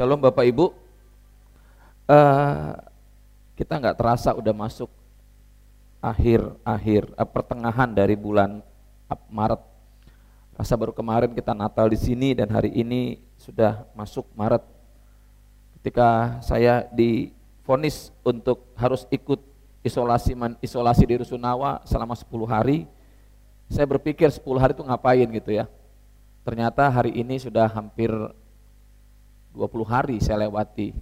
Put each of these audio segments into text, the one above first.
Shalom Bapak Ibu. Uh, kita nggak terasa udah masuk akhir akhir uh, pertengahan dari bulan Maret. Rasa baru kemarin kita Natal di sini dan hari ini sudah masuk Maret. Ketika saya difonis untuk harus ikut isolasi man, isolasi di Rusunawa selama 10 hari, saya berpikir 10 hari itu ngapain gitu ya. Ternyata hari ini sudah hampir 20 hari saya lewati.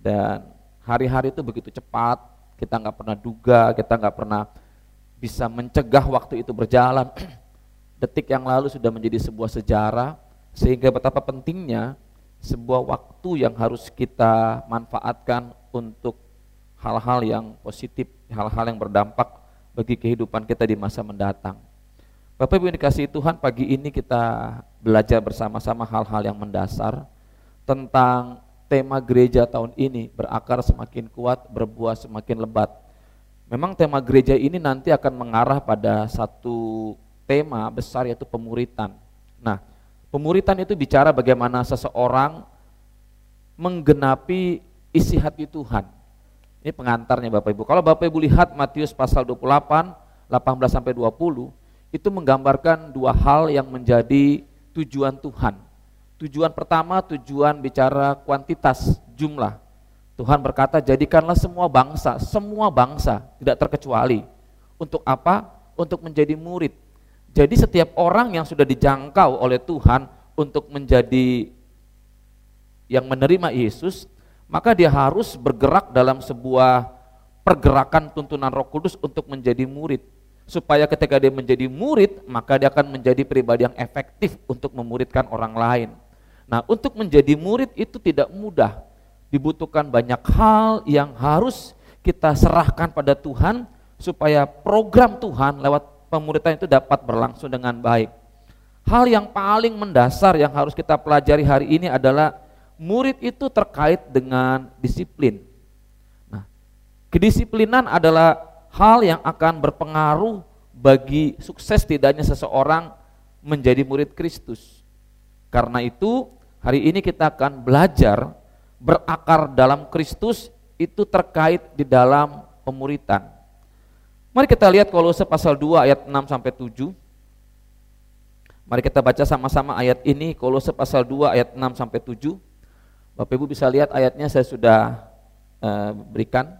Dan hari-hari itu begitu cepat kita nggak pernah duga kita nggak pernah bisa mencegah waktu itu berjalan. Detik yang lalu sudah menjadi sebuah sejarah sehingga betapa pentingnya sebuah waktu yang harus kita manfaatkan untuk hal-hal yang positif, hal-hal yang berdampak bagi kehidupan kita di masa mendatang. Bapak Ibu yang dikasih Tuhan, pagi ini kita belajar bersama-sama hal-hal yang mendasar tentang tema gereja tahun ini berakar semakin kuat, berbuah semakin lebat. Memang tema gereja ini nanti akan mengarah pada satu tema besar yaitu pemuritan. Nah, pemuritan itu bicara bagaimana seseorang menggenapi isi hati Tuhan. Ini pengantarnya Bapak Ibu. Kalau Bapak Ibu lihat Matius pasal 28, 18 sampai 20, itu menggambarkan dua hal yang menjadi tujuan Tuhan Tujuan pertama tujuan bicara kuantitas, jumlah. Tuhan berkata jadikanlah semua bangsa, semua bangsa tidak terkecuali. Untuk apa? Untuk menjadi murid. Jadi setiap orang yang sudah dijangkau oleh Tuhan untuk menjadi yang menerima Yesus, maka dia harus bergerak dalam sebuah pergerakan tuntunan Roh Kudus untuk menjadi murid. Supaya ketika dia menjadi murid, maka dia akan menjadi pribadi yang efektif untuk memuridkan orang lain. Nah, untuk menjadi murid itu tidak mudah. Dibutuhkan banyak hal yang harus kita serahkan pada Tuhan supaya program Tuhan lewat pemuridan itu dapat berlangsung dengan baik. Hal yang paling mendasar yang harus kita pelajari hari ini adalah murid itu terkait dengan disiplin. Nah, kedisiplinan adalah hal yang akan berpengaruh bagi sukses tidaknya seseorang menjadi murid Kristus. Karena itu, Hari ini kita akan belajar berakar dalam Kristus itu terkait di dalam pemuritan. Mari kita lihat Kolose pasal 2 ayat 6 sampai 7. Mari kita baca sama-sama ayat ini Kolose pasal 2 ayat 6 sampai 7. Bapak Ibu bisa lihat ayatnya saya sudah uh, berikan.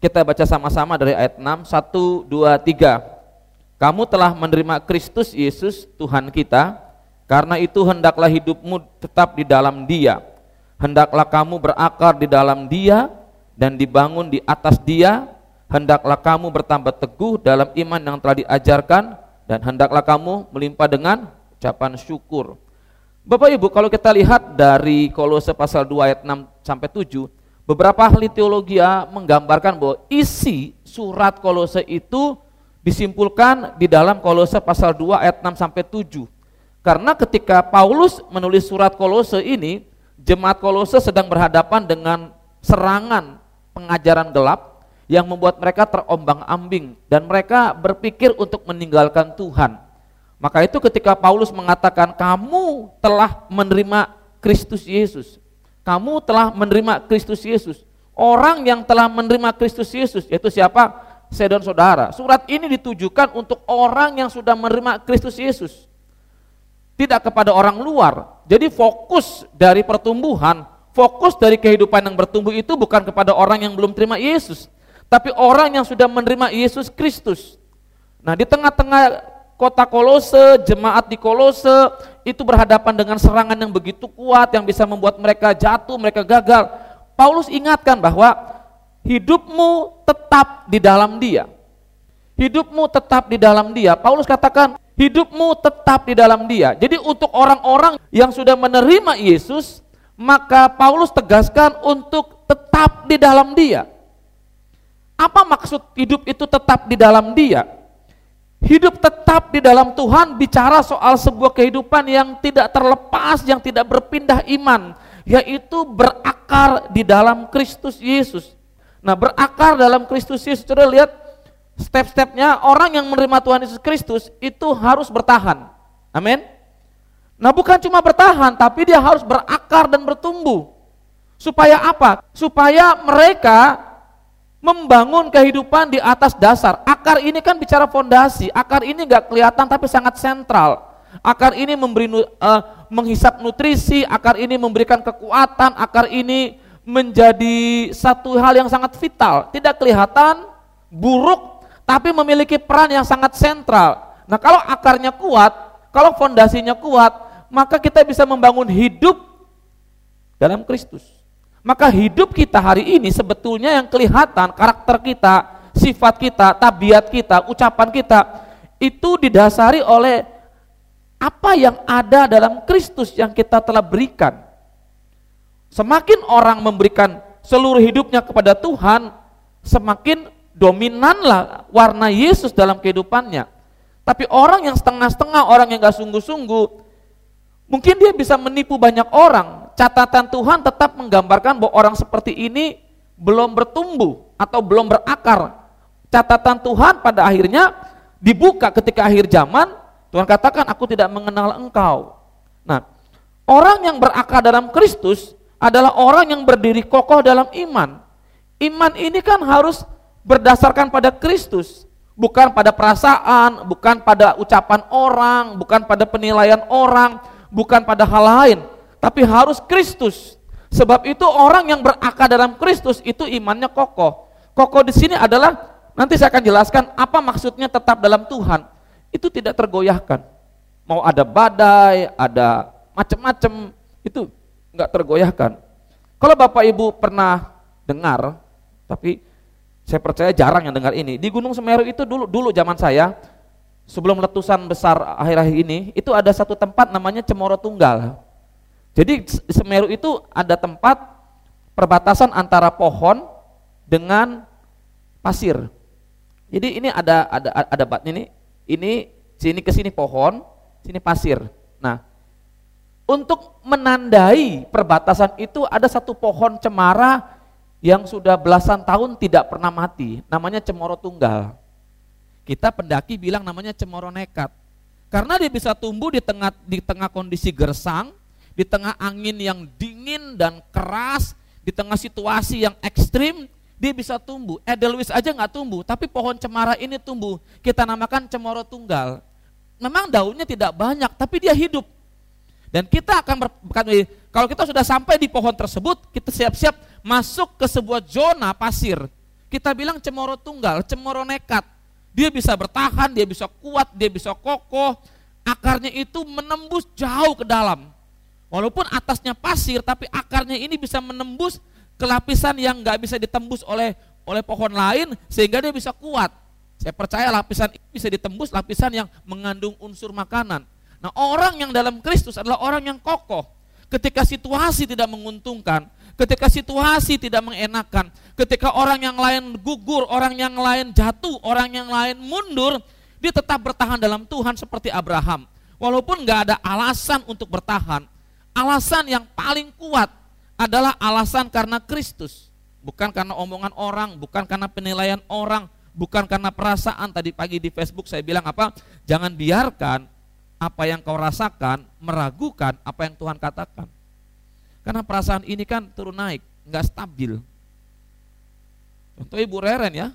Kita baca sama-sama dari ayat 6, 1 2 3. Kamu telah menerima Kristus Yesus Tuhan kita karena itu hendaklah hidupmu tetap di dalam dia. Hendaklah kamu berakar di dalam dia dan dibangun di atas dia. Hendaklah kamu bertambah teguh dalam iman yang telah diajarkan dan hendaklah kamu melimpah dengan ucapan syukur. Bapak Ibu, kalau kita lihat dari Kolose pasal 2 ayat 6 sampai 7, beberapa ahli teologi menggambarkan bahwa isi surat Kolose itu disimpulkan di dalam Kolose pasal 2 ayat 6 sampai 7. Karena ketika Paulus menulis surat Kolose ini, jemaat Kolose sedang berhadapan dengan serangan pengajaran gelap yang membuat mereka terombang-ambing dan mereka berpikir untuk meninggalkan Tuhan. Maka itu ketika Paulus mengatakan kamu telah menerima Kristus Yesus. Kamu telah menerima Kristus Yesus. Orang yang telah menerima Kristus Yesus yaitu siapa? Dan saudara. Surat ini ditujukan untuk orang yang sudah menerima Kristus Yesus tidak kepada orang luar. Jadi fokus dari pertumbuhan, fokus dari kehidupan yang bertumbuh itu bukan kepada orang yang belum terima Yesus, tapi orang yang sudah menerima Yesus Kristus. Nah, di tengah-tengah kota Kolose, jemaat di Kolose itu berhadapan dengan serangan yang begitu kuat yang bisa membuat mereka jatuh, mereka gagal. Paulus ingatkan bahwa hidupmu tetap di dalam Dia. Hidupmu tetap di dalam Dia. Paulus katakan, hidupmu tetap di dalam dia. Jadi untuk orang-orang yang sudah menerima Yesus, maka Paulus tegaskan untuk tetap di dalam dia. Apa maksud hidup itu tetap di dalam dia? Hidup tetap di dalam Tuhan bicara soal sebuah kehidupan yang tidak terlepas, yang tidak berpindah iman, yaitu berakar di dalam Kristus Yesus. Nah, berakar dalam Kristus Yesus, sudah lihat step-stepnya orang yang menerima Tuhan Yesus Kristus itu harus bertahan. Amin. Nah bukan cuma bertahan, tapi dia harus berakar dan bertumbuh. Supaya apa? Supaya mereka membangun kehidupan di atas dasar. Akar ini kan bicara fondasi. Akar ini nggak kelihatan tapi sangat sentral. Akar ini memberi uh, menghisap nutrisi, akar ini memberikan kekuatan, akar ini menjadi satu hal yang sangat vital. Tidak kelihatan buruk tapi memiliki peran yang sangat sentral. Nah, kalau akarnya kuat, kalau fondasinya kuat, maka kita bisa membangun hidup dalam Kristus. Maka hidup kita hari ini sebetulnya yang kelihatan karakter kita, sifat kita, tabiat kita, ucapan kita itu didasari oleh apa yang ada dalam Kristus yang kita telah berikan. Semakin orang memberikan seluruh hidupnya kepada Tuhan, semakin dominanlah warna Yesus dalam kehidupannya. Tapi orang yang setengah-setengah, orang yang gak sungguh-sungguh, mungkin dia bisa menipu banyak orang, catatan Tuhan tetap menggambarkan bahwa orang seperti ini belum bertumbuh atau belum berakar. Catatan Tuhan pada akhirnya dibuka ketika akhir zaman, Tuhan katakan aku tidak mengenal engkau. Nah, orang yang berakar dalam Kristus adalah orang yang berdiri kokoh dalam iman. Iman ini kan harus berdasarkan pada Kristus, bukan pada perasaan, bukan pada ucapan orang, bukan pada penilaian orang, bukan pada hal lain tapi harus Kristus. Sebab itu orang yang berakar dalam Kristus itu imannya kokoh. Kokoh di sini adalah nanti saya akan jelaskan apa maksudnya tetap dalam Tuhan. Itu tidak tergoyahkan. Mau ada badai, ada macam-macam, itu nggak tergoyahkan. Kalau Bapak Ibu pernah dengar, tapi saya percaya jarang yang dengar ini. Di Gunung Semeru itu dulu dulu zaman saya sebelum letusan besar akhir-akhir ini, itu ada satu tempat namanya Cemoro Tunggal. Jadi Semeru itu ada tempat perbatasan antara pohon dengan pasir. Jadi ini ada ada ada bat ini ini sini ke sini pohon, sini pasir. Nah, untuk menandai perbatasan itu ada satu pohon cemara yang sudah belasan tahun tidak pernah mati, namanya cemoro tunggal. Kita pendaki bilang namanya cemoro nekat. Karena dia bisa tumbuh di tengah di tengah kondisi gersang, di tengah angin yang dingin dan keras, di tengah situasi yang ekstrim, dia bisa tumbuh. Edelweiss aja nggak tumbuh, tapi pohon cemara ini tumbuh. Kita namakan cemoro tunggal. Memang daunnya tidak banyak, tapi dia hidup. Dan kita akan kalau kita sudah sampai di pohon tersebut, kita siap-siap masuk ke sebuah zona pasir. Kita bilang cemoro tunggal, cemoro nekat. Dia bisa bertahan, dia bisa kuat, dia bisa kokoh. Akarnya itu menembus jauh ke dalam. Walaupun atasnya pasir, tapi akarnya ini bisa menembus ke lapisan yang nggak bisa ditembus oleh oleh pohon lain sehingga dia bisa kuat. Saya percaya lapisan ini bisa ditembus lapisan yang mengandung unsur makanan. Nah orang yang dalam Kristus adalah orang yang kokoh. Ketika situasi tidak menguntungkan, ketika situasi tidak mengenakan, ketika orang yang lain gugur, orang yang lain jatuh, orang yang lain mundur, dia tetap bertahan dalam Tuhan seperti Abraham. Walaupun nggak ada alasan untuk bertahan, Alasan yang paling kuat adalah alasan karena Kristus, bukan karena omongan orang, bukan karena penilaian orang, bukan karena perasaan. Tadi pagi di Facebook saya bilang apa? Jangan biarkan apa yang kau rasakan meragukan apa yang Tuhan katakan. Karena perasaan ini kan turun naik, nggak stabil. Contoh Ibu Reren ya,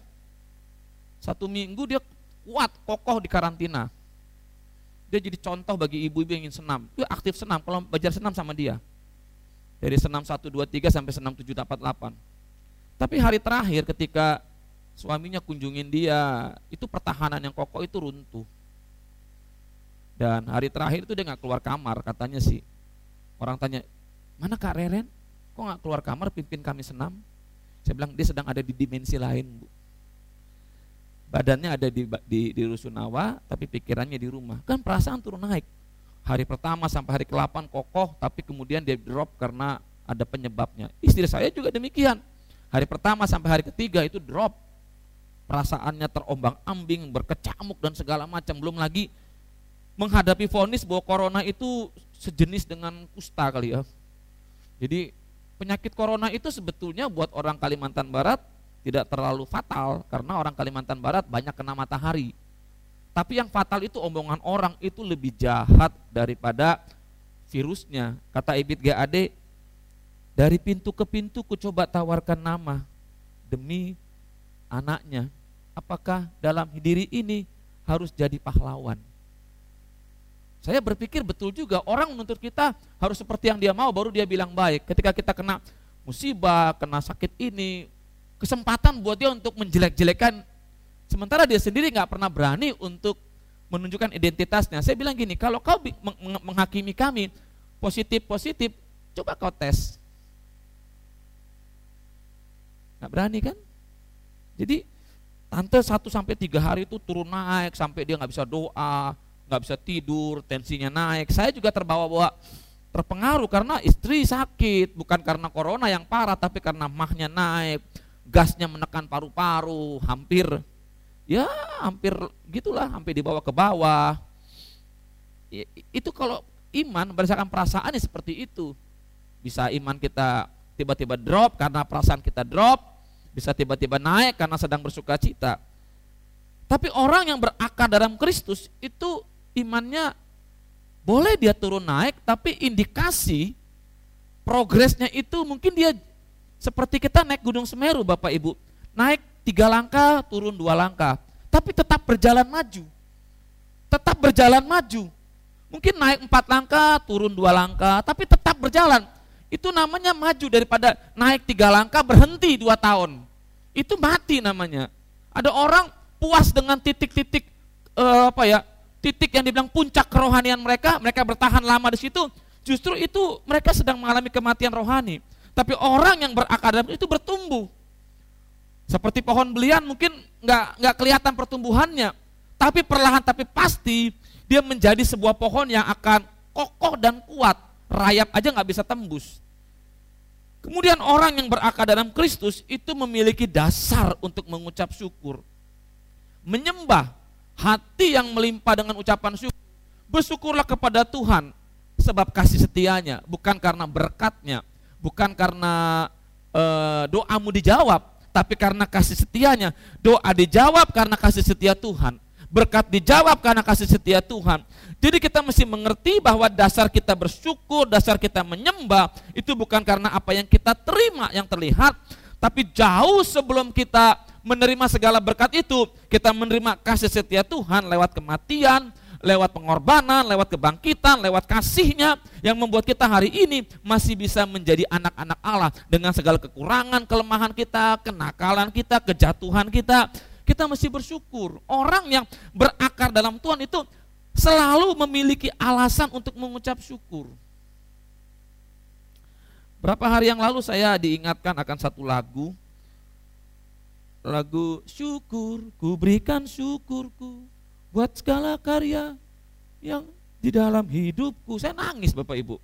satu minggu dia kuat, kokoh di karantina dia jadi contoh bagi ibu-ibu yang ingin senam. Dia aktif senam, kalau belajar senam sama dia. Dari senam 1, 2, 3 sampai senam 7, 8, 8. Tapi hari terakhir ketika suaminya kunjungin dia, itu pertahanan yang kokoh itu runtuh. Dan hari terakhir itu dia nggak keluar kamar, katanya sih. Orang tanya, mana Kak Reren? Kok nggak keluar kamar pimpin kami senam? Saya bilang dia sedang ada di dimensi lain, Bu badannya ada di, di, di Rusunawa, tapi pikirannya di rumah. Kan perasaan turun naik. Hari pertama sampai hari ke-8 kokoh, tapi kemudian dia drop karena ada penyebabnya. Istri saya juga demikian. Hari pertama sampai hari ketiga itu drop. Perasaannya terombang ambing, berkecamuk dan segala macam. Belum lagi menghadapi vonis bahwa corona itu sejenis dengan kusta kali ya. Jadi penyakit corona itu sebetulnya buat orang Kalimantan Barat tidak terlalu fatal karena orang Kalimantan Barat banyak kena matahari. Tapi yang fatal itu omongan orang itu lebih jahat daripada virusnya. Kata Ibit GAD Dari pintu ke pintu ku coba tawarkan nama demi anaknya. Apakah dalam diri ini harus jadi pahlawan? Saya berpikir betul juga orang menuntut kita harus seperti yang dia mau baru dia bilang baik. Ketika kita kena musibah, kena sakit ini, kesempatan buat dia untuk menjelek-jelekan. Sementara dia sendiri nggak pernah berani untuk menunjukkan identitasnya. Saya bilang gini, kalau kau menghakimi kami positif-positif, coba kau tes. Nggak berani kan? Jadi tante satu sampai tiga hari itu turun naik sampai dia nggak bisa doa, nggak bisa tidur, tensinya naik. Saya juga terbawa-bawa terpengaruh karena istri sakit, bukan karena corona yang parah, tapi karena mahnya naik, gasnya menekan paru-paru, hampir ya hampir gitulah, hampir dibawa ke bawah. Ya, itu kalau iman berdasarkan perasaan ya seperti itu. Bisa iman kita tiba-tiba drop karena perasaan kita drop, bisa tiba-tiba naik karena sedang bersuka cita. Tapi orang yang berakar dalam Kristus itu imannya boleh dia turun naik, tapi indikasi progresnya itu mungkin dia seperti kita naik Gunung Semeru Bapak Ibu, naik tiga langkah, turun dua langkah, tapi tetap berjalan maju. Tetap berjalan maju. Mungkin naik empat langkah, turun dua langkah, tapi tetap berjalan. Itu namanya maju daripada naik tiga langkah berhenti dua tahun. Itu mati namanya. Ada orang puas dengan titik-titik uh, apa ya titik yang dibilang puncak kerohanian mereka, mereka bertahan lama di situ, justru itu mereka sedang mengalami kematian rohani. Tapi orang yang berakar itu bertumbuh. Seperti pohon belian mungkin nggak nggak kelihatan pertumbuhannya, tapi perlahan tapi pasti dia menjadi sebuah pohon yang akan kokoh dan kuat. Rayap aja nggak bisa tembus. Kemudian orang yang berakar dalam Kristus itu memiliki dasar untuk mengucap syukur. Menyembah hati yang melimpah dengan ucapan syukur. Bersyukurlah kepada Tuhan sebab kasih setianya, bukan karena berkatnya, bukan karena e, doamu dijawab, tapi karena kasih setianya. Doa dijawab karena kasih setia Tuhan. Berkat dijawab karena kasih setia Tuhan. Jadi kita mesti mengerti bahwa dasar kita bersyukur, dasar kita menyembah itu bukan karena apa yang kita terima yang terlihat, tapi jauh sebelum kita menerima segala berkat itu, kita menerima kasih setia Tuhan lewat kematian, lewat pengorbanan, lewat kebangkitan, lewat kasihnya yang membuat kita hari ini masih bisa menjadi anak-anak Allah dengan segala kekurangan, kelemahan kita, kenakalan kita, kejatuhan kita. Kita mesti bersyukur. Orang yang berakar dalam Tuhan itu selalu memiliki alasan untuk mengucap syukur. Berapa hari yang lalu saya diingatkan akan satu lagu. Lagu syukur, ku berikan syukurku buat segala karya yang di dalam hidupku. Saya nangis Bapak Ibu.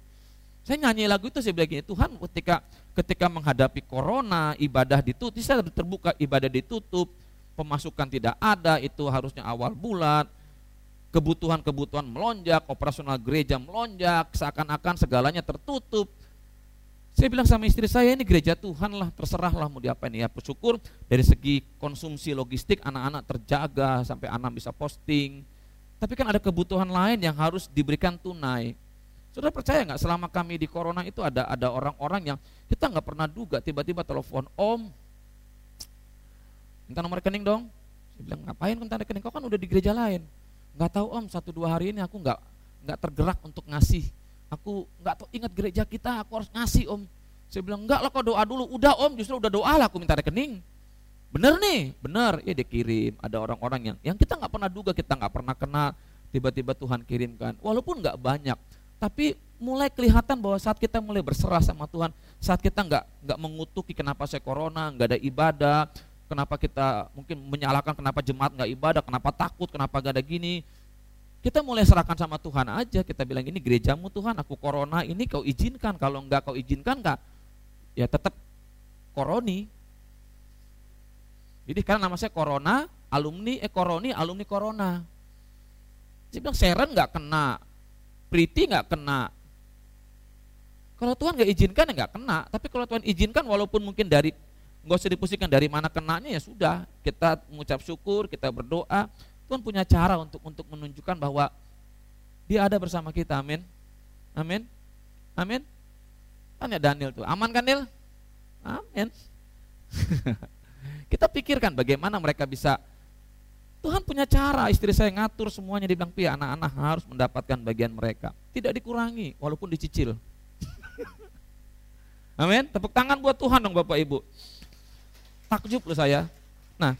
Saya nyanyi lagu itu saya bilang Tuhan ketika ketika menghadapi corona, ibadah ditutup, saya terbuka ibadah ditutup, pemasukan tidak ada, itu harusnya awal bulan, kebutuhan-kebutuhan melonjak, operasional gereja melonjak, seakan-akan segalanya tertutup. Saya bilang sama istri saya ini gereja Tuhan lah, terserahlah mau diapain ya. Bersyukur dari segi konsumsi logistik anak-anak terjaga sampai anak bisa posting. Tapi kan ada kebutuhan lain yang harus diberikan tunai. Sudah percaya nggak selama kami di corona itu ada ada orang-orang yang kita nggak pernah duga tiba-tiba telepon Om, minta nomor rekening dong. Saya bilang ngapain minta rekening? Kau kan udah di gereja lain. Nggak tahu Om, satu dua hari ini aku nggak nggak tergerak untuk ngasih aku nggak tahu ingat gereja kita, aku harus ngasih om. Saya bilang enggak lah kok doa dulu. Udah om, justru udah doa lah aku minta rekening. Bener nih, bener. Ya dia kirim. Ada orang-orang yang yang kita nggak pernah duga, kita nggak pernah kenal. Tiba-tiba Tuhan kirimkan. Walaupun nggak banyak, tapi mulai kelihatan bahwa saat kita mulai berserah sama Tuhan, saat kita nggak nggak mengutuki kenapa saya corona, nggak ada ibadah, kenapa kita mungkin menyalahkan kenapa jemaat nggak ibadah, kenapa takut, kenapa gak ada gini, kita mulai serahkan sama Tuhan aja. Kita bilang ini gerejamu Tuhan, aku corona ini kau izinkan. Kalau enggak kau izinkan enggak, ya tetap koroni. Jadi karena nama saya corona, alumni eh koroni, alumni corona. Saya bilang Seren nggak kena, Priti nggak kena. Kalau Tuhan nggak izinkan ya nggak kena. Tapi kalau Tuhan izinkan, walaupun mungkin dari nggak usah dipusingkan dari mana kenanya ya sudah. Kita mengucap syukur, kita berdoa, Tuhan punya cara untuk untuk menunjukkan bahwa dia ada bersama kita. Amin. Amin. Amin. Tanya Daniel tuh, aman kan Daniel? Amin. Kita pikirkan bagaimana mereka bisa Tuhan punya cara, istri saya ngatur semuanya dibilang pia anak-anak harus mendapatkan bagian mereka. Tidak dikurangi walaupun dicicil. Amin. Tepuk tangan buat Tuhan dong Bapak Ibu. Takjub loh saya. Nah,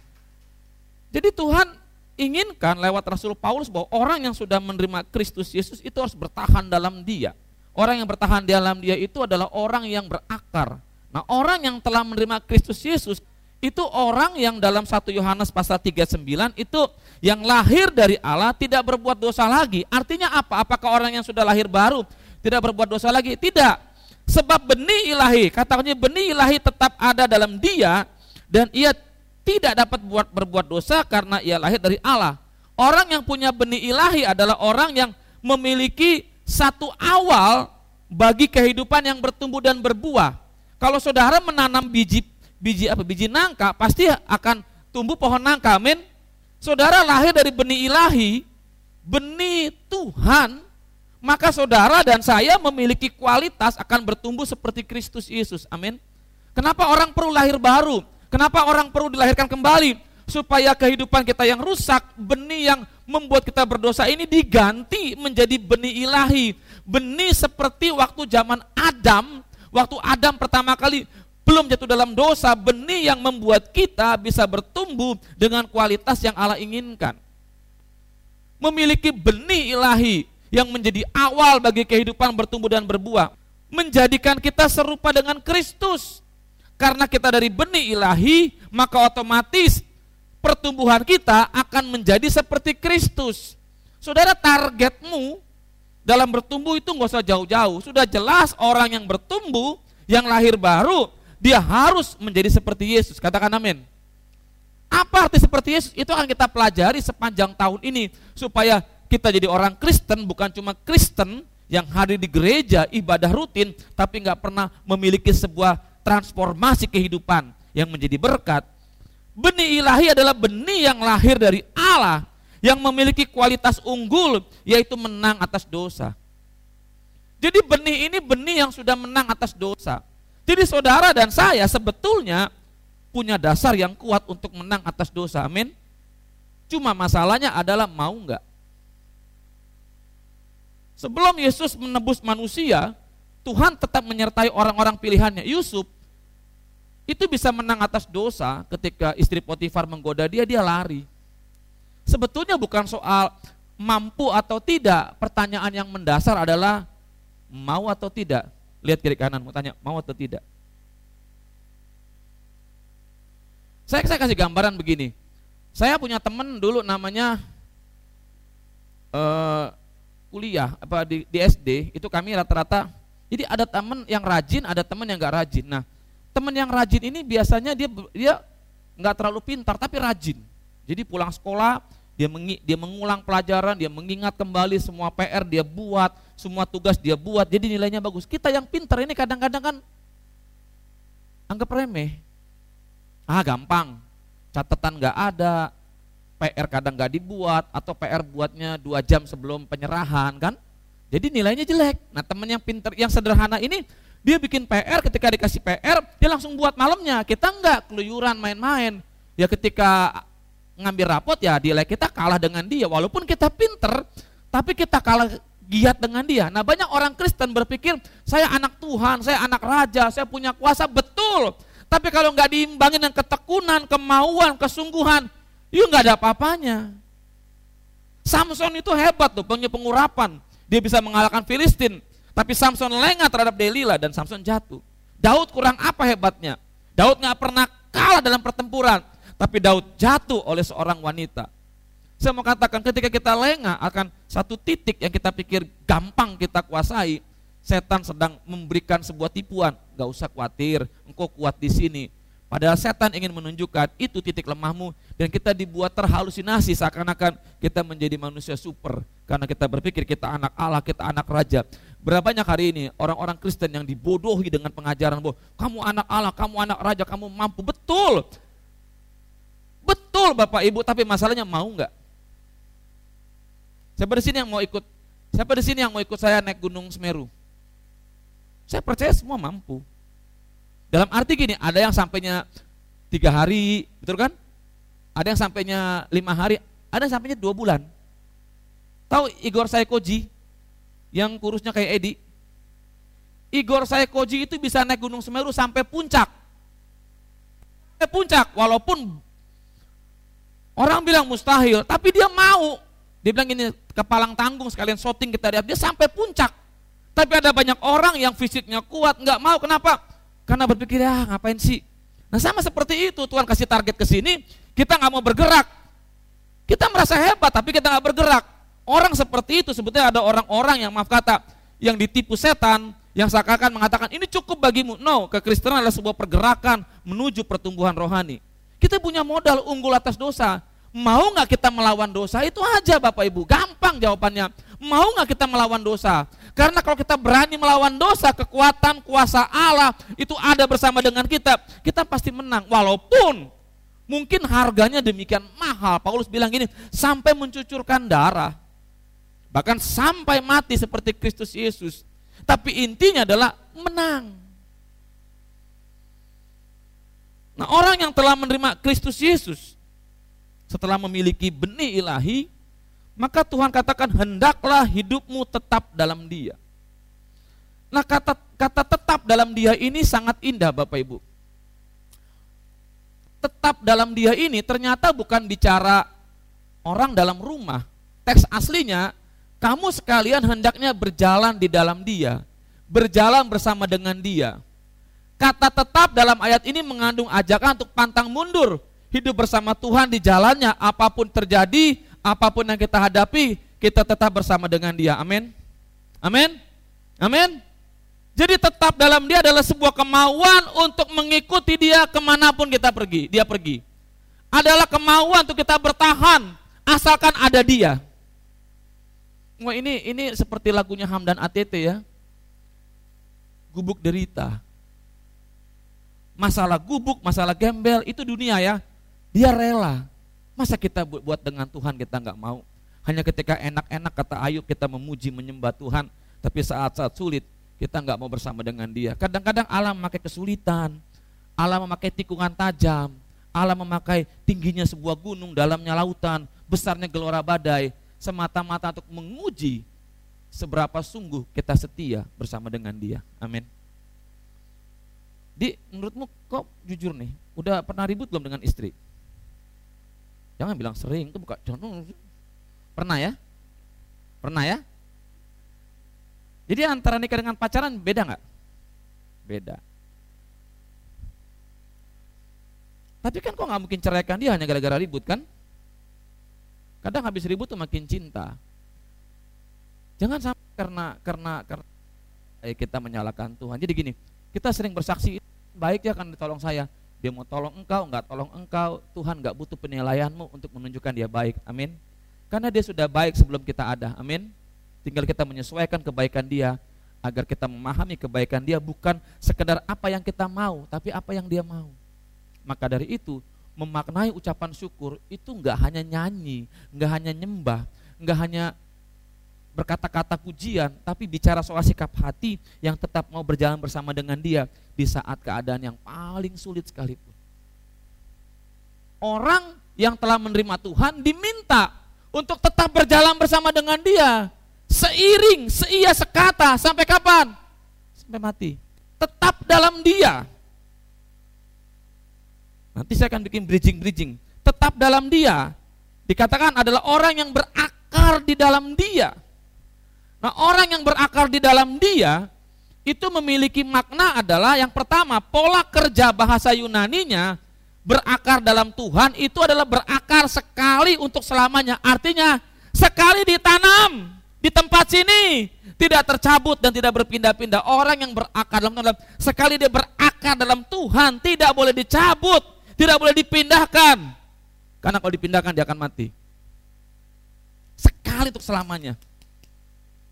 jadi Tuhan inginkan lewat Rasul Paulus bahwa orang yang sudah menerima Kristus Yesus itu harus bertahan dalam dia. Orang yang bertahan dalam dia itu adalah orang yang berakar. Nah orang yang telah menerima Kristus Yesus itu orang yang dalam 1 Yohanes pasal 39 itu yang lahir dari Allah tidak berbuat dosa lagi. Artinya apa? Apakah orang yang sudah lahir baru tidak berbuat dosa lagi? Tidak. Sebab benih ilahi, katanya benih ilahi tetap ada dalam dia dan ia tidak dapat buat berbuat dosa karena ia lahir dari Allah. Orang yang punya benih ilahi adalah orang yang memiliki satu awal bagi kehidupan yang bertumbuh dan berbuah. Kalau saudara menanam biji biji apa biji nangka pasti akan tumbuh pohon nangka. Amin. Saudara lahir dari benih ilahi, benih Tuhan, maka saudara dan saya memiliki kualitas akan bertumbuh seperti Kristus Yesus. Amin. Kenapa orang perlu lahir baru? Kenapa orang perlu dilahirkan kembali? Supaya kehidupan kita yang rusak, benih yang membuat kita berdosa ini diganti menjadi benih ilahi. Benih seperti waktu zaman Adam, waktu Adam pertama kali belum jatuh dalam dosa, benih yang membuat kita bisa bertumbuh dengan kualitas yang Allah inginkan. Memiliki benih ilahi yang menjadi awal bagi kehidupan bertumbuh dan berbuah. Menjadikan kita serupa dengan Kristus. Karena kita dari benih ilahi, maka otomatis pertumbuhan kita akan menjadi seperti Kristus. Saudara, targetmu dalam bertumbuh itu nggak usah jauh-jauh. Sudah jelas orang yang bertumbuh, yang lahir baru, dia harus menjadi seperti Yesus. Katakan amin. Apa arti seperti Yesus? Itu akan kita pelajari sepanjang tahun ini supaya kita jadi orang Kristen bukan cuma Kristen yang hadir di gereja ibadah rutin tapi nggak pernah memiliki sebuah transformasi kehidupan yang menjadi berkat. Benih ilahi adalah benih yang lahir dari Allah yang memiliki kualitas unggul yaitu menang atas dosa. Jadi benih ini benih yang sudah menang atas dosa. Jadi saudara dan saya sebetulnya punya dasar yang kuat untuk menang atas dosa. Amin. Cuma masalahnya adalah mau enggak. Sebelum Yesus menebus manusia, Tuhan tetap menyertai orang-orang pilihannya. Yusuf itu bisa menang atas dosa ketika istri Potifar menggoda dia, dia lari. Sebetulnya bukan soal mampu atau tidak, pertanyaan yang mendasar adalah mau atau tidak. Lihat kiri kanan, mau tanya mau atau tidak. Saya, saya kasih gambaran begini. Saya punya teman dulu namanya uh, kuliah apa di, di SD itu kami rata-rata jadi ada teman yang rajin, ada teman yang gak rajin. Nah, teman yang rajin ini biasanya dia dia nggak terlalu pintar tapi rajin. Jadi pulang sekolah dia mengi, dia mengulang pelajaran, dia mengingat kembali semua PR dia buat, semua tugas dia buat. Jadi nilainya bagus. Kita yang pintar ini kadang-kadang kan anggap remeh. Ah gampang, catatan nggak ada, PR kadang nggak dibuat atau PR buatnya dua jam sebelum penyerahan kan. Jadi nilainya jelek. Nah teman yang pintar, yang sederhana ini dia bikin PR, ketika dikasih PR, dia langsung buat malamnya. Kita enggak keluyuran main-main. Ya ketika ngambil rapot ya nilai kita kalah dengan dia. Walaupun kita pinter, tapi kita kalah giat dengan dia. Nah banyak orang Kristen berpikir, saya anak Tuhan, saya anak raja, saya punya kuasa, betul. Tapi kalau nggak diimbangin dengan ketekunan, kemauan, kesungguhan, itu nggak ada apa-apanya. Samson itu hebat tuh, punya pengurapan. Dia bisa mengalahkan Filistin. Tapi Samson lengah terhadap Delila dan Samson jatuh. Daud kurang apa hebatnya? Daud nggak pernah kalah dalam pertempuran, tapi Daud jatuh oleh seorang wanita. Saya mau katakan ketika kita lengah akan satu titik yang kita pikir gampang kita kuasai, setan sedang memberikan sebuah tipuan. Gak usah khawatir, engkau kuat di sini. Padahal setan ingin menunjukkan itu titik lemahmu dan kita dibuat terhalusinasi seakan-akan kita menjadi manusia super karena kita berpikir kita anak Allah, kita anak raja. Berapa banyak hari ini orang-orang Kristen yang dibodohi dengan pengajaran bahwa kamu anak Allah, kamu anak raja, kamu mampu. Betul. Betul Bapak Ibu, tapi masalahnya mau nggak? Siapa di sini yang mau ikut? Siapa di sini yang mau ikut saya naik Gunung Semeru? Saya percaya semua mampu. Dalam arti gini, ada yang sampainya tiga hari, betul kan? Ada yang sampainya lima hari, ada yang sampainya dua bulan. Tahu Igor Saikoji yang kurusnya kayak Edi? Igor Saikoji itu bisa naik Gunung Semeru sampai puncak. Sampai puncak, walaupun orang bilang mustahil, tapi dia mau. Dia bilang ini kepalang tanggung sekalian shooting kita lihat, dia sampai puncak. Tapi ada banyak orang yang fisiknya kuat, nggak mau. Kenapa? Karena berpikir, ya ngapain sih? Nah sama seperti itu, Tuhan kasih target ke sini, kita nggak mau bergerak. Kita merasa hebat, tapi kita nggak bergerak. Orang seperti itu sebetulnya ada orang-orang yang maaf kata, yang ditipu setan, yang seakan-akan mengatakan ini cukup bagimu. No, kekristenan adalah sebuah pergerakan menuju pertumbuhan rohani. Kita punya modal unggul atas dosa. Mau nggak kita melawan dosa? Itu aja Bapak Ibu, gampang jawabannya. Mau nggak kita melawan dosa? Karena kalau kita berani melawan dosa, kekuatan kuasa Allah itu ada bersama dengan kita, kita pasti menang. Walaupun mungkin harganya demikian mahal. Paulus bilang gini, sampai mencucurkan darah. Bahkan sampai mati seperti Kristus Yesus. Tapi intinya adalah menang. Nah orang yang telah menerima Kristus Yesus, setelah memiliki benih ilahi, maka Tuhan katakan hendaklah hidupmu tetap dalam dia. Nah kata kata tetap dalam dia ini sangat indah Bapak Ibu. Tetap dalam dia ini ternyata bukan bicara orang dalam rumah. Teks aslinya kamu sekalian hendaknya berjalan di dalam dia, berjalan bersama dengan dia. Kata tetap dalam ayat ini mengandung ajakan untuk pantang mundur, hidup bersama Tuhan di jalannya, apa pun terjadi, apa pun yang kita hadapi, kita tetap bersama dengan dia. Amin. Amin. Amin. Jadi tetap dalam dia adalah sebuah kemauan untuk mengikuti dia ke mana pun kita pergi. Dia pergi. Adalah kemauan untuk kita bertahan asalkan ada dia. Wah ini ini seperti lagunya Hamdan ATT ya. Gubuk derita. Masalah gubuk, masalah gembel itu dunia ya. Dia rela Masa kita buat dengan Tuhan kita nggak mau? Hanya ketika enak-enak kata Ayub kita memuji menyembah Tuhan, tapi saat-saat sulit kita nggak mau bersama dengan Dia. Kadang-kadang Allah memakai kesulitan, Allah memakai tikungan tajam, Allah memakai tingginya sebuah gunung, dalamnya lautan, besarnya gelora badai, semata-mata untuk menguji seberapa sungguh kita setia bersama dengan Dia. Amin. Di menurutmu kok jujur nih, udah pernah ribut belum dengan istri? Jangan bilang sering, itu bukan contoh. Pernah ya? Pernah ya? Jadi antara nikah dengan pacaran beda nggak? Beda. Tapi kan kok nggak mungkin ceraikan dia hanya gara-gara ribut kan? Kadang habis ribut tuh makin cinta. Jangan sampai karena karena karena eh, kita menyalahkan Tuhan. Jadi gini, kita sering bersaksi baik ya kan ditolong saya. Dia mau tolong engkau, enggak tolong engkau, Tuhan enggak butuh penilaianmu untuk menunjukkan dia baik. Amin. Karena dia sudah baik sebelum kita ada. Amin. Tinggal kita menyesuaikan kebaikan dia agar kita memahami kebaikan dia bukan sekedar apa yang kita mau, tapi apa yang dia mau. Maka dari itu, memaknai ucapan syukur itu enggak hanya nyanyi, enggak hanya nyembah, enggak hanya berkata-kata pujian, tapi bicara soal sikap hati yang tetap mau berjalan bersama dengan dia di saat keadaan yang paling sulit sekalipun. Orang yang telah menerima Tuhan diminta untuk tetap berjalan bersama dengan dia. Seiring, seia, sekata, sampai kapan? Sampai mati. Tetap dalam dia. Nanti saya akan bikin bridging-bridging. Tetap dalam dia. Dikatakan adalah orang yang berakar di dalam dia Nah, orang yang berakar di dalam dia itu memiliki makna adalah yang pertama, pola kerja bahasa Yunaninya berakar dalam Tuhan itu adalah berakar sekali untuk selamanya. Artinya, sekali ditanam di tempat sini tidak tercabut dan tidak berpindah-pindah. Orang yang berakar dalam Tuhan, sekali dia berakar dalam Tuhan tidak boleh dicabut, tidak boleh dipindahkan. Karena kalau dipindahkan dia akan mati. Sekali untuk selamanya.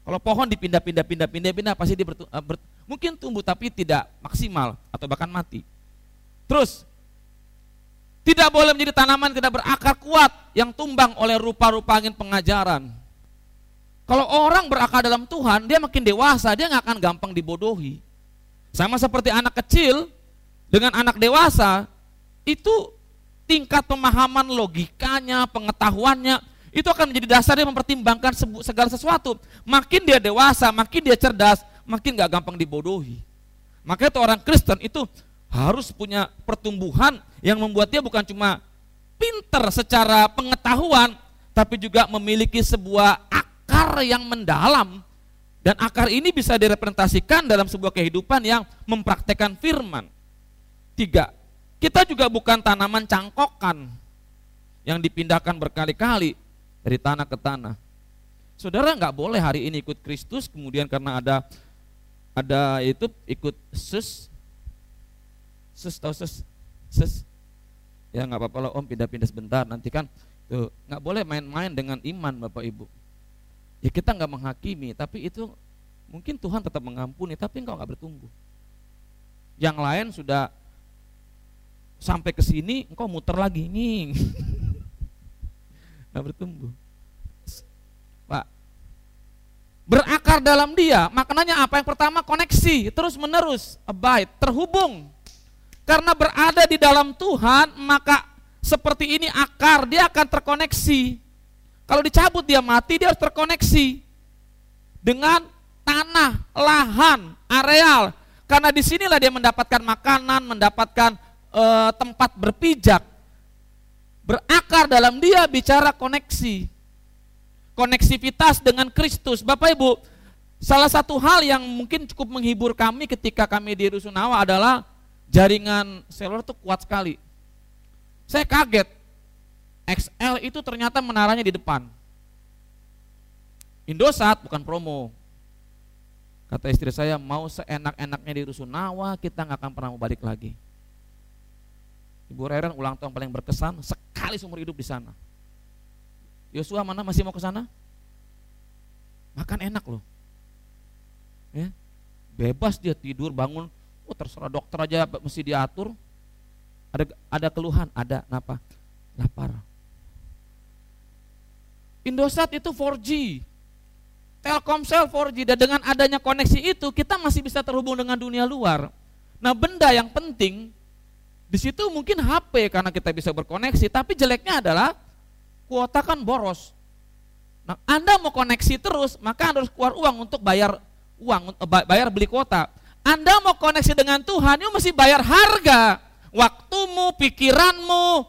Kalau pohon dipindah-pindah, pindah-pindah, pindah, pasti dia bertu, uh, ber, mungkin tumbuh tapi tidak maksimal atau bahkan mati. Terus, tidak boleh menjadi tanaman tidak berakar kuat yang tumbang oleh rupa-rupa angin pengajaran. Kalau orang berakar dalam Tuhan, dia makin dewasa, dia nggak akan gampang dibodohi. Sama seperti anak kecil dengan anak dewasa, itu tingkat pemahaman logikanya, pengetahuannya, itu akan menjadi dasar dia mempertimbangkan segala sesuatu. Makin dia dewasa, makin dia cerdas, makin gak gampang dibodohi. Makanya itu orang Kristen itu harus punya pertumbuhan yang membuat dia bukan cuma pinter secara pengetahuan, tapi juga memiliki sebuah akar yang mendalam. Dan akar ini bisa direpresentasikan dalam sebuah kehidupan yang mempraktekkan firman. Tiga, kita juga bukan tanaman cangkokan yang dipindahkan berkali-kali dari tanah ke tanah. Saudara nggak boleh hari ini ikut Kristus, kemudian karena ada ada itu ikut sus, sus tahu sus, sus, ya nggak apa-apa lah om pindah-pindah sebentar nanti kan tuh nggak boleh main-main dengan iman bapak ibu. Ya kita nggak menghakimi, tapi itu mungkin Tuhan tetap mengampuni, tapi engkau nggak bertumbuh. Yang lain sudah sampai ke sini, engkau muter lagi, nih. nggak bertumbuh. Pak, berakar dalam dia, maknanya apa? Yang pertama koneksi, terus menerus, abide, terhubung. Karena berada di dalam Tuhan, maka seperti ini akar, dia akan terkoneksi. Kalau dicabut dia mati, dia harus terkoneksi dengan tanah, lahan, areal. Karena di sinilah dia mendapatkan makanan, mendapatkan e, tempat berpijak berakar dalam dia bicara koneksi. Koneksivitas dengan Kristus. Bapak Ibu, salah satu hal yang mungkin cukup menghibur kami ketika kami di Rusunawa adalah jaringan seluler itu kuat sekali. Saya kaget. XL itu ternyata menaranya di depan. Indosat bukan promo. Kata istri saya, mau seenak-enaknya di Rusunawa, kita nggak akan pernah mau balik lagi. Ibu Reren ulang tahun paling berkesan sekali seumur hidup di sana. Yosua mana masih mau ke sana? Makan enak loh. Ya. Bebas dia tidur, bangun, oh terserah dokter aja mesti diatur. Ada ada keluhan, ada apa? Lapar. Indosat itu 4G. Telkomsel 4G dan dengan adanya koneksi itu kita masih bisa terhubung dengan dunia luar. Nah, benda yang penting di situ mungkin HP karena kita bisa berkoneksi, tapi jeleknya adalah kuota kan boros. Nah, Anda mau koneksi terus, maka Anda harus keluar uang untuk bayar uang, eh, bayar beli kuota. Anda mau koneksi dengan Tuhan, you mesti bayar harga. Waktumu, pikiranmu,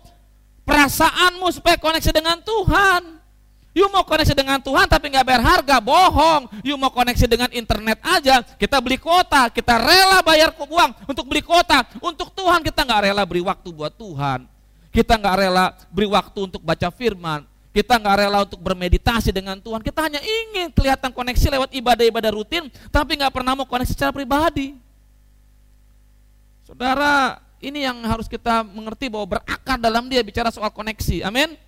perasaanmu supaya koneksi dengan Tuhan. You mau koneksi dengan Tuhan tapi nggak bayar harga, bohong. You mau koneksi dengan internet aja, kita beli kuota, kita rela bayar uang untuk beli kuota. Untuk Tuhan kita nggak rela beri waktu buat Tuhan. Kita nggak rela beri waktu untuk baca firman. Kita nggak rela untuk bermeditasi dengan Tuhan. Kita hanya ingin kelihatan koneksi lewat ibadah-ibadah rutin, tapi nggak pernah mau koneksi secara pribadi. Saudara, ini yang harus kita mengerti bahwa berakar dalam dia bicara soal koneksi. Amin.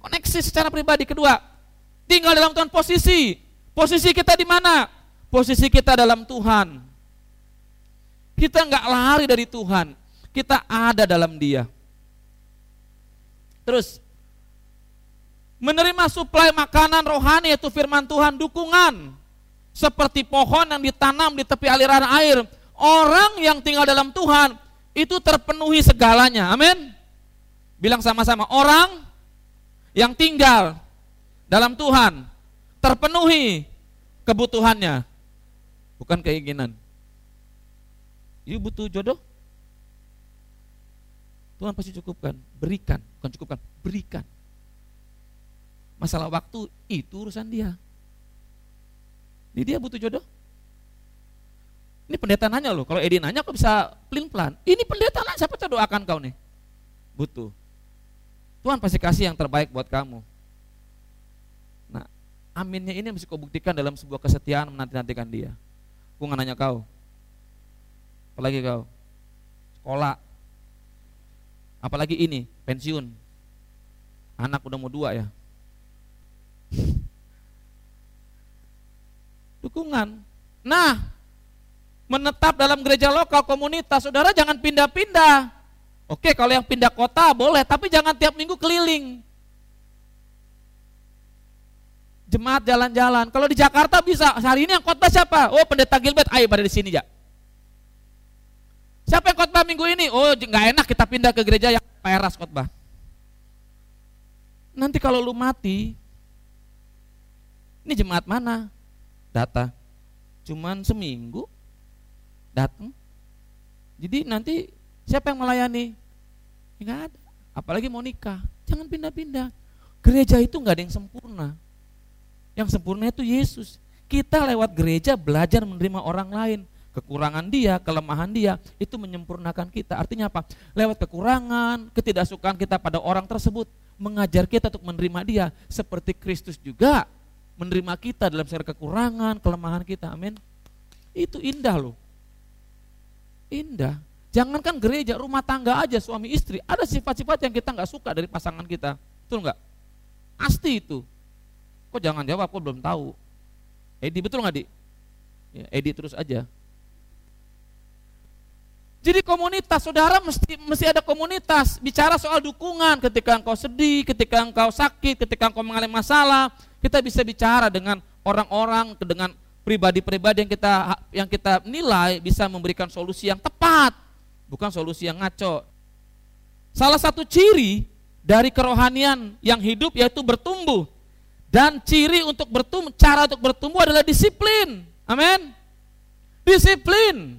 Koneksi secara pribadi. Kedua, tinggal dalam Tuhan posisi. Posisi kita di mana? Posisi kita dalam Tuhan. Kita nggak lari dari Tuhan. Kita ada dalam Dia. Terus, menerima suplai makanan rohani yaitu firman Tuhan, dukungan. Seperti pohon yang ditanam di tepi aliran air. Orang yang tinggal dalam Tuhan itu terpenuhi segalanya. Amin. Bilang sama-sama, orang yang tinggal dalam Tuhan terpenuhi kebutuhannya, bukan keinginan. You butuh jodoh? Tuhan pasti cukupkan, berikan, bukan cukupkan, berikan. Masalah waktu itu urusan dia. Ini dia butuh jodoh. Ini pendeta nanya loh, kalau Edi nanya kok bisa pelin pelan. Ini pendeta nanya, siapa doakan kau nih? Butuh. Tuhan pasti kasih yang terbaik buat kamu. Nah, aminnya ini mesti kau buktikan dalam sebuah kesetiaan menanti-nantikan dia. Aku nggak nanya kau. Apalagi kau. Sekolah. Apalagi ini, pensiun. Anak udah mau dua ya. Dukungan. Nah, menetap dalam gereja lokal komunitas, saudara jangan pindah-pindah. Oke, kalau yang pindah kota boleh, tapi jangan tiap minggu keliling. Jemaat jalan-jalan. Kalau di Jakarta bisa. Hari ini yang kota siapa? Oh, pendeta Gilbert. Ayo pada di sini ya. Siapa yang khotbah minggu ini? Oh, nggak enak kita pindah ke gereja yang peras khotbah. Nanti kalau lu mati, ini jemaat mana? Data. Cuman seminggu datang. Jadi nanti siapa yang melayani? Enggak ada. Apalagi mau nikah. Jangan pindah-pindah. Gereja itu nggak ada yang sempurna. Yang sempurna itu Yesus. Kita lewat gereja belajar menerima orang lain. Kekurangan dia, kelemahan dia, itu menyempurnakan kita. Artinya apa? Lewat kekurangan, ketidaksukaan kita pada orang tersebut, mengajar kita untuk menerima dia. Seperti Kristus juga menerima kita dalam segala kekurangan, kelemahan kita. Amin. Itu indah loh. Indah. Jangankan gereja, rumah tangga aja suami istri, ada sifat-sifat yang kita nggak suka dari pasangan kita. Betul nggak? Pasti itu. Kok jangan jawab, kok belum tahu. Edi betul nggak di? Ya, Edi terus aja. Jadi komunitas, saudara mesti mesti ada komunitas. Bicara soal dukungan ketika engkau sedih, ketika engkau sakit, ketika engkau mengalami masalah, kita bisa bicara dengan orang-orang, dengan pribadi-pribadi yang kita yang kita nilai bisa memberikan solusi yang tepat, bukan solusi yang ngaco. Salah satu ciri dari kerohanian yang hidup yaitu bertumbuh. Dan ciri untuk bertumbuh, cara untuk bertumbuh adalah disiplin. Amin. Disiplin.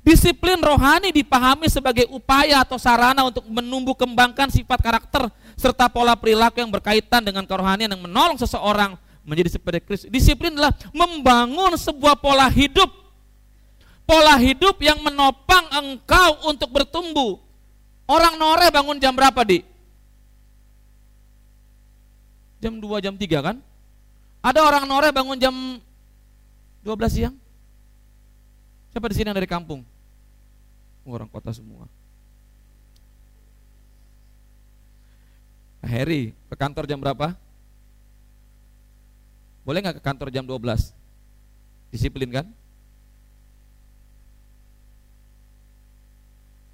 Disiplin rohani dipahami sebagai upaya atau sarana untuk menumbuh kembangkan sifat karakter serta pola perilaku yang berkaitan dengan kerohanian yang menolong seseorang menjadi seperti Kristus. Disiplin adalah membangun sebuah pola hidup. Pola hidup yang menopang engkau untuk bertumbuh. Orang Nore bangun jam berapa, Di? Jam 2, jam 3 kan? Ada orang Nore bangun jam 12 siang? Siapa di sini yang dari kampung? Orang kota semua. Harry, ke kantor jam berapa? Boleh nggak ke kantor jam 12? Disiplin kan?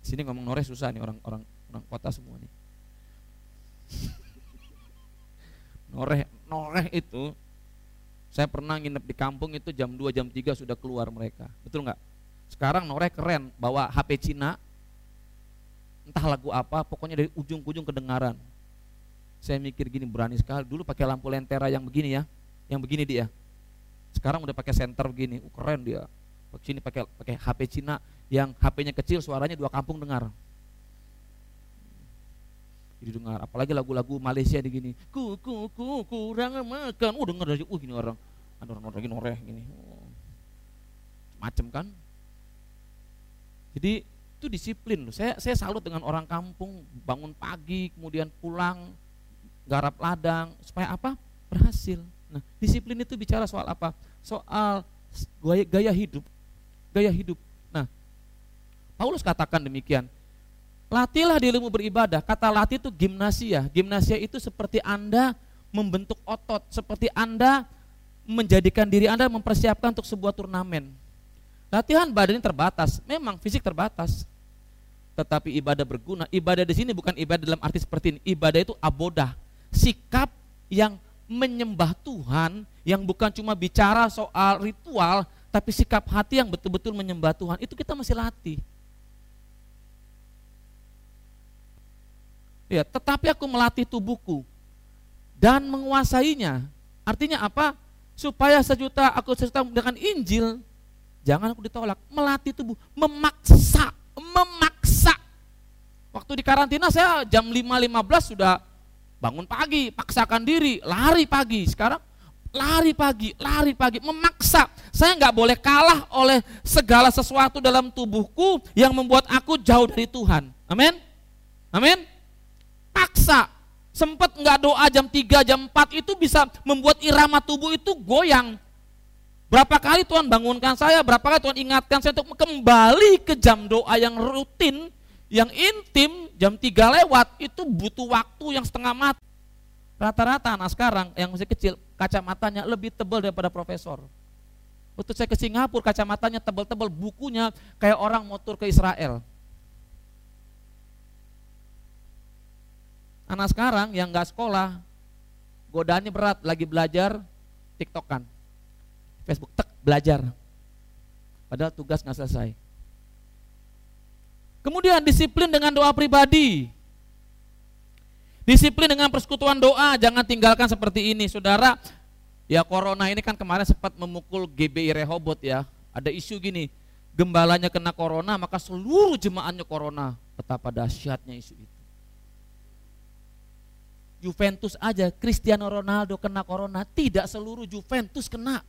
Sini ngomong Nore susah nih orang orang kota semua nih. Noreh, noreh itu saya pernah nginep di kampung itu jam 2 jam 3 sudah keluar mereka. Betul nggak? Sekarang noreh keren, bawa HP Cina, entah lagu apa, pokoknya dari ujung ke ujung kedengaran. Saya mikir gini berani sekali. Dulu pakai lampu lentera yang begini ya, yang begini dia. Sekarang udah pakai senter begini, uh, keren dia. Sini pakai pakai HP Cina yang HP-nya kecil, suaranya dua kampung dengar. Didengar apalagi lagu-lagu Malaysia di gini. Ku ku ku kurang makan. Oh dengar dari uh gini orang. Ada orang lagi noreh gini. Oh. macem kan? Jadi itu disiplin loh. Saya saya salut dengan orang kampung. Bangun pagi kemudian pulang garap ladang. Supaya apa? Berhasil. Nah disiplin itu bicara soal apa? Soal gaya, gaya hidup gaya hidup nah Paulus katakan demikian Latihlah dirimu beribadah. Kata latih itu gimnasia. Gimnasia itu seperti Anda membentuk otot, seperti Anda menjadikan diri Anda mempersiapkan untuk sebuah turnamen. Latihan badan terbatas, memang fisik terbatas. Tetapi ibadah berguna. Ibadah di sini bukan ibadah dalam arti seperti ini. Ibadah itu abodah, sikap yang menyembah Tuhan yang bukan cuma bicara soal ritual, tapi sikap hati yang betul-betul menyembah Tuhan. Itu kita masih latih. Ya, tetapi aku melatih tubuhku dan menguasainya. Artinya apa? Supaya sejuta aku sejuta dengan Injil, jangan aku ditolak. Melatih tubuh, memaksa, memaksa. Waktu di karantina saya jam 5.15 sudah bangun pagi, paksakan diri, lari pagi. Sekarang lari pagi, lari pagi, memaksa. Saya nggak boleh kalah oleh segala sesuatu dalam tubuhku yang membuat aku jauh dari Tuhan. Amin. Amin paksa sempat nggak doa jam 3 jam 4 itu bisa membuat irama tubuh itu goyang berapa kali Tuhan bangunkan saya berapa kali Tuhan ingatkan saya untuk kembali ke jam doa yang rutin yang intim jam 3 lewat itu butuh waktu yang setengah mati rata-rata anak sekarang yang masih kecil kacamatanya lebih tebal daripada profesor waktu saya ke Singapura kacamatanya tebal-tebal bukunya kayak orang motor ke Israel Anak sekarang yang nggak sekolah, godaannya berat, lagi belajar, tiktokan, Facebook, tek, belajar. Padahal tugas nggak selesai. Kemudian disiplin dengan doa pribadi. Disiplin dengan persekutuan doa, jangan tinggalkan seperti ini. Saudara, ya corona ini kan kemarin sempat memukul GBI Rehobot ya. Ada isu gini, gembalanya kena corona, maka seluruh jemaahnya corona. Betapa dahsyatnya isu itu. Juventus aja, Cristiano Ronaldo kena corona, tidak seluruh Juventus kena.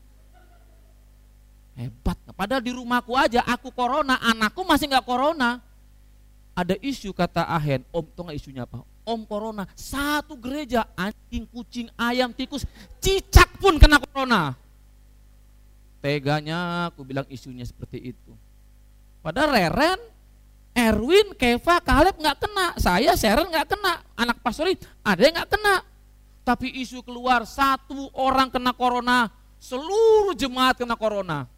Hebat. Padahal di rumahku aja, aku corona, anakku masih nggak corona. Ada isu kata Ahen, om tuh nggak isunya apa? Om Corona, satu gereja anjing, kucing, ayam, tikus, cicak pun kena Corona. Teganya aku bilang isunya seperti itu. Padahal Reren, Erwin, Keva, Kaleb nggak kena, saya Sharon nggak kena, anak pastori ada yang nggak kena. Tapi isu keluar satu orang kena corona, seluruh jemaat kena corona.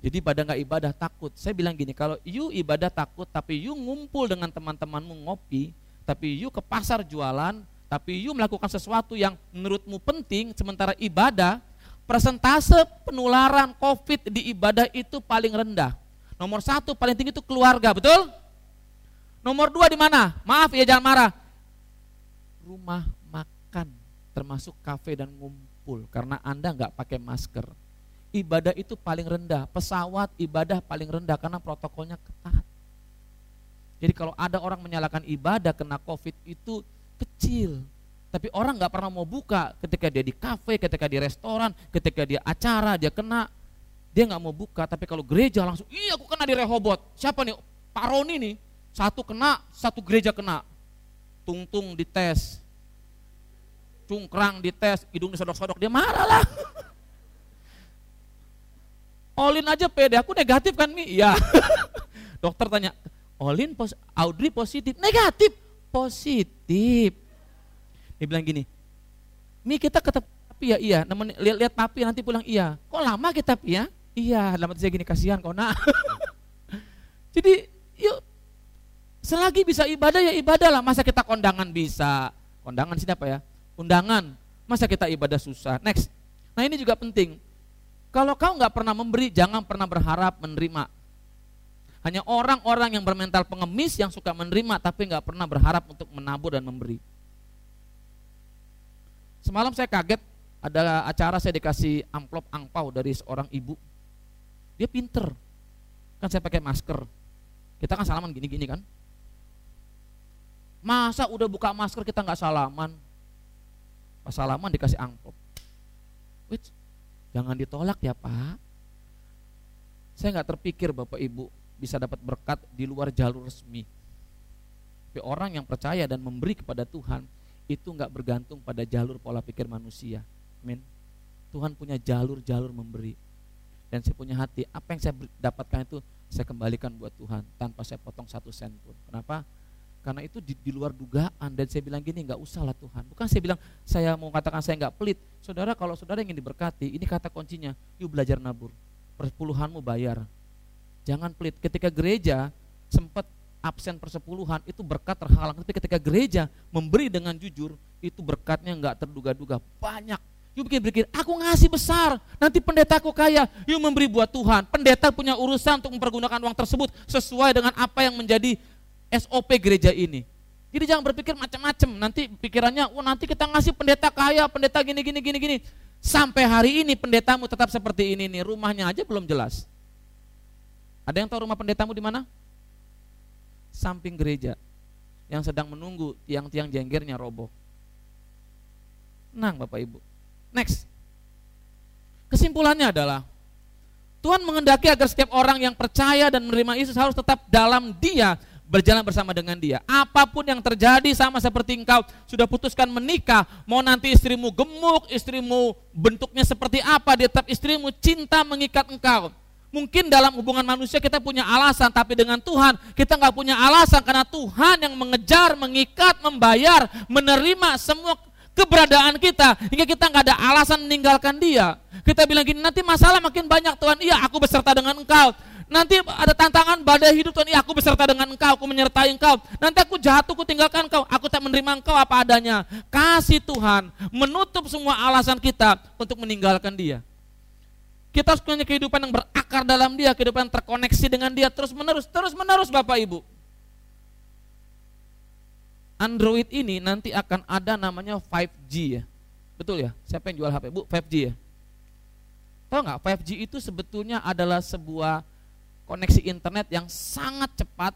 Jadi pada nggak ibadah takut. Saya bilang gini, kalau you ibadah takut, tapi you ngumpul dengan teman-temanmu ngopi, tapi you ke pasar jualan, tapi you melakukan sesuatu yang menurutmu penting, sementara ibadah, persentase penularan COVID di ibadah itu paling rendah. Nomor satu paling tinggi itu keluarga, betul? Nomor dua di mana? Maaf ya jangan marah. Rumah makan, termasuk kafe dan ngumpul, karena anda nggak pakai masker ibadah itu paling rendah, pesawat ibadah paling rendah karena protokolnya ketat. Jadi kalau ada orang menyalakan ibadah kena covid itu kecil. Tapi orang nggak pernah mau buka ketika dia di kafe, ketika di restoran, ketika dia acara, dia kena, dia nggak mau buka. Tapi kalau gereja langsung, iya aku kena di Rehobot. Siapa nih? Pak Roni nih, satu kena, satu gereja kena. Tung-tung dites, cungkrang dites, hidung disodok-sodok, dia marah lah. Olin aja pede, aku negatif kan Mi? Iya. Dokter tanya, Olin, pos Audrey positif, negatif, positif. Dia bilang gini, Mi kita ketemu papi ya, iya. Nemen, lihat, lihat papi nanti pulang, iya. Kok lama kita pi ya? Iya, lama saya gini, kasihan kok nak. Jadi yuk, selagi bisa ibadah ya ibadah lah. Masa kita kondangan bisa, kondangan sini apa ya? Undangan, masa kita ibadah susah. Next, nah ini juga penting kalau kau nggak pernah memberi, jangan pernah berharap menerima. Hanya orang-orang yang bermental pengemis yang suka menerima tapi nggak pernah berharap untuk menabur dan memberi. Semalam saya kaget ada acara saya dikasih amplop angpau dari seorang ibu. Dia pinter. Kan saya pakai masker. Kita kan salaman gini-gini kan. Masa udah buka masker kita nggak salaman? Pas salaman dikasih amplop. Which Jangan ditolak ya Pak. Saya nggak terpikir Bapak Ibu bisa dapat berkat di luar jalur resmi. Tapi orang yang percaya dan memberi kepada Tuhan itu nggak bergantung pada jalur pola pikir manusia. Amin. Tuhan punya jalur-jalur memberi. Dan saya punya hati, apa yang saya dapatkan itu saya kembalikan buat Tuhan tanpa saya potong satu sen pun. Kenapa? Karena itu di, di luar dugaan dan saya bilang gini, nggak usah lah Tuhan. Bukan saya bilang saya mau katakan saya nggak pelit. Saudara kalau saudara ingin diberkati, ini kata kuncinya, yuk belajar nabur. Persepuluhanmu bayar. Jangan pelit. Ketika gereja sempat absen persepuluhan itu berkat terhalang. Tapi ketika gereja memberi dengan jujur, itu berkatnya nggak terduga-duga. Banyak. Yuk pikir-pikir, aku ngasih besar, nanti pendetaku kaya. Yuk memberi buat Tuhan. Pendeta punya urusan untuk mempergunakan uang tersebut sesuai dengan apa yang menjadi SOP gereja ini. Jadi jangan berpikir macam-macam. Nanti pikirannya, oh nanti kita ngasih pendeta kaya, pendeta gini gini gini gini. Sampai hari ini pendetamu tetap seperti ini nih, rumahnya aja belum jelas. Ada yang tahu rumah pendetamu di mana? Samping gereja. Yang sedang menunggu tiang-tiang jenggernya roboh. Nang Bapak Ibu. Next. Kesimpulannya adalah Tuhan mengendaki agar setiap orang yang percaya dan menerima Yesus harus tetap dalam dia berjalan bersama dengan dia. Apa pun yang terjadi sama seperti engkau sudah putuskan menikah, mau nanti istrimu gemuk, istrimu bentuknya seperti apa, dia tetap istrimu cinta mengikat engkau. Mungkin dalam hubungan manusia kita punya alasan, tapi dengan Tuhan kita nggak punya alasan karena Tuhan yang mengejar, mengikat, membayar, menerima semua keberadaan kita hingga kita nggak ada alasan meninggalkan Dia. Kita bilang gini, nanti masalah makin banyak Tuhan. Iya, aku beserta dengan Engkau. Nanti ada tantangan badai hidup Tuhan, iya aku beserta dengan engkau, aku menyertai engkau. Nanti aku jatuh, aku tinggalkan engkau, aku tak menerima engkau apa adanya. Kasih Tuhan menutup semua alasan kita untuk meninggalkan dia. Kita harus punya kehidupan yang berakar dalam dia, kehidupan yang terkoneksi dengan dia terus menerus, terus menerus Bapak Ibu. Android ini nanti akan ada namanya 5G ya. Betul ya? Siapa yang jual HP? Bu, 5G ya? Tahu nggak 5G itu sebetulnya adalah sebuah koneksi internet yang sangat cepat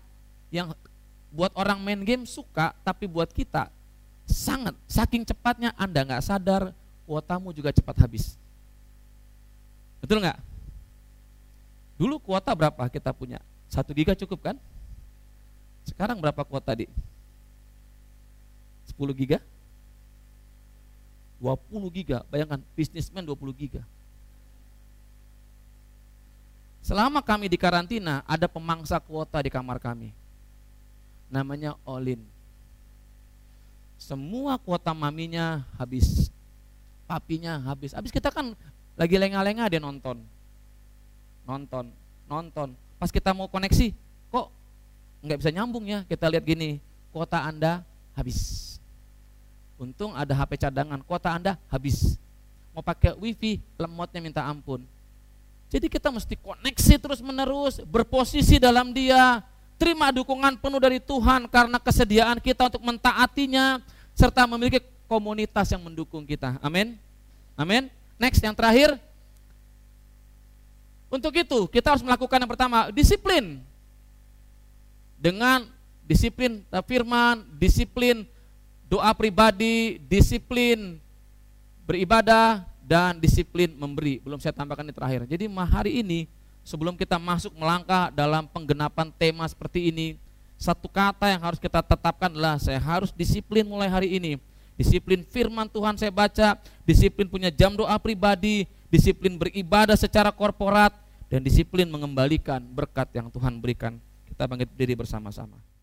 yang buat orang main game suka tapi buat kita sangat saking cepatnya Anda nggak sadar kuotamu juga cepat habis. Betul nggak? Dulu kuota berapa kita punya? Satu giga cukup kan? Sekarang berapa kuota di? 10 giga? 20 giga, bayangkan bisnismen 20 giga. Selama kami di karantina, ada pemangsa kuota di kamar kami. Namanya Olin. Semua kuota maminya habis. Papinya habis. Habis kita kan lagi lengah-lengah dia nonton. Nonton, nonton. Pas kita mau koneksi, kok nggak bisa nyambung ya? Kita lihat gini, kuota Anda habis. Untung ada HP cadangan, kuota Anda habis. Mau pakai wifi, lemotnya minta ampun jadi kita mesti koneksi terus menerus, berposisi dalam dia, terima dukungan penuh dari Tuhan karena kesediaan kita untuk mentaatinya, serta memiliki komunitas yang mendukung kita. Amin. Amin. Next yang terakhir. Untuk itu kita harus melakukan yang pertama, disiplin. Dengan disiplin firman, disiplin doa pribadi, disiplin beribadah, dan disiplin memberi. Belum saya tambahkan di terakhir. Jadi hari ini sebelum kita masuk melangkah dalam penggenapan tema seperti ini, satu kata yang harus kita tetapkan adalah saya harus disiplin mulai hari ini. Disiplin firman Tuhan saya baca, disiplin punya jam doa pribadi, disiplin beribadah secara korporat, dan disiplin mengembalikan berkat yang Tuhan berikan. Kita bangkit diri bersama-sama.